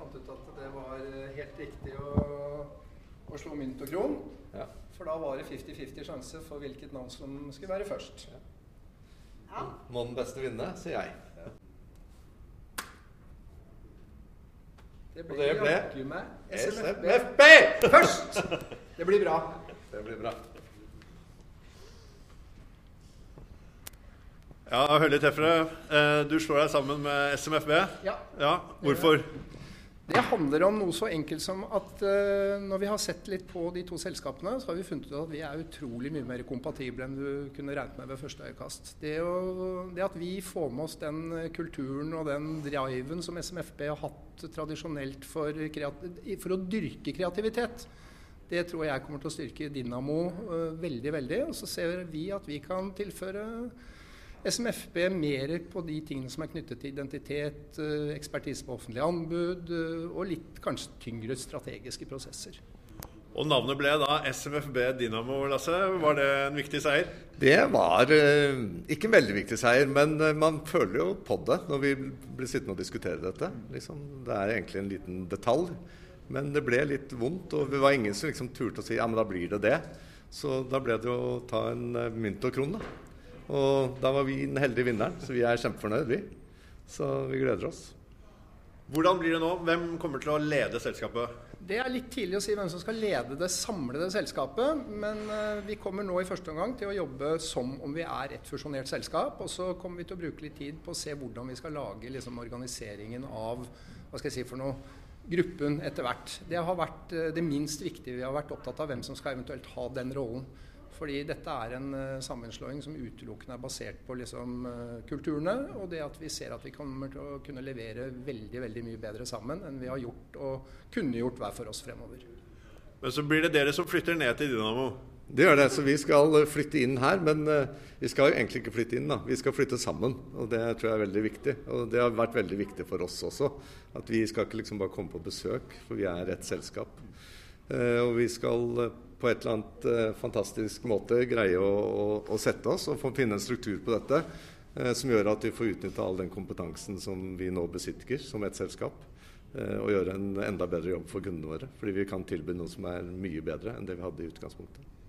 fant ut at det var eh, helt riktig å, å slå mynt og kron. Ja. For da var det 50-50 sjanse for hvilket navn som skulle være først. Ja. Må den beste vinne, sier jeg. Det Og det ble jaggu meg SMFB SMFB! først! Det blir bra. Det blir bra. Ja, Hølje Teffere. Eh, Du slår deg sammen med SMFB. Ja. Ja, hvorfor? Det handler om noe så enkelt som at uh, når vi har sett litt på de to selskapene, så har vi funnet ut at vi er utrolig mye mer kompatible enn du kunne regnet med ved første øyekast. Det, å, det at vi får med oss den eh, kulturen og den driven som SMFB har hatt tradisjonelt for, for å dyrke kreativitet, det tror jeg kommer til å styrke Dynamo uh, veldig, veldig. Og så ser vi at vi kan tilføre SMFB mer på de tingene som er knyttet til identitet, eh, ekspertise på offentlige anbud eh, og litt kanskje tyngre strategiske prosesser. Og navnet ble da SMFB Dynamo, Lasse. Var det en viktig seier? Det var eh, ikke en veldig viktig seier, men man føler jo på det når vi blir sittende og diskutere dette. Liksom, det er egentlig en liten detalj, men det ble litt vondt. Og det var ingen som liksom turte å si ja, men da blir det det. Så da ble det å ta en mynt og kron, da. Og da var vi den heldige vinneren, så vi er kjempefornøyd, vi. Så vi gleder oss. Hvordan blir det nå? Hvem kommer til å lede selskapet? Det er litt tidlig å si hvem som skal lede det samlede selskapet, men eh, vi kommer nå i første omgang til å jobbe som om vi er et fusjonert selskap. Og så kommer vi til å bruke litt tid på å se hvordan vi skal lage liksom, organiseringen av hva skal jeg si for noe, gruppen etter hvert. Det har vært eh, det minst viktige. Vi har vært opptatt av hvem som skal eventuelt ha den rollen. Fordi dette er en uh, sammenslåing som utelukkende er basert på liksom, uh, kulturene, og det at vi ser at vi kommer til å kunne levere veldig veldig mye bedre sammen enn vi har gjort og kunne gjort hver for oss fremover. Men så blir det dere som flytter ned til Dynamo. Det gjør det, så vi skal eh, flytte inn her. Men eh, vi skal jo egentlig ikke flytte inn, da. Vi skal flytte sammen. Og det tror jeg er veldig viktig. Og det har vært veldig viktig for oss også. At vi skal ikke liksom bare komme på besøk, for vi er et selskap. Eh, og vi skal eh, på et eller annet eh, fantastisk måte greie å, å, å sette oss og få finne en struktur på dette. eh, Som gjør at vi får utnytta all den kompetansen som vi nå besitter som et selskap. eh, Og gjøre en enda bedre jobb for kundene våre. Fordi vi kan tilby noe som er mye bedre enn det vi hadde i utgangspunktet.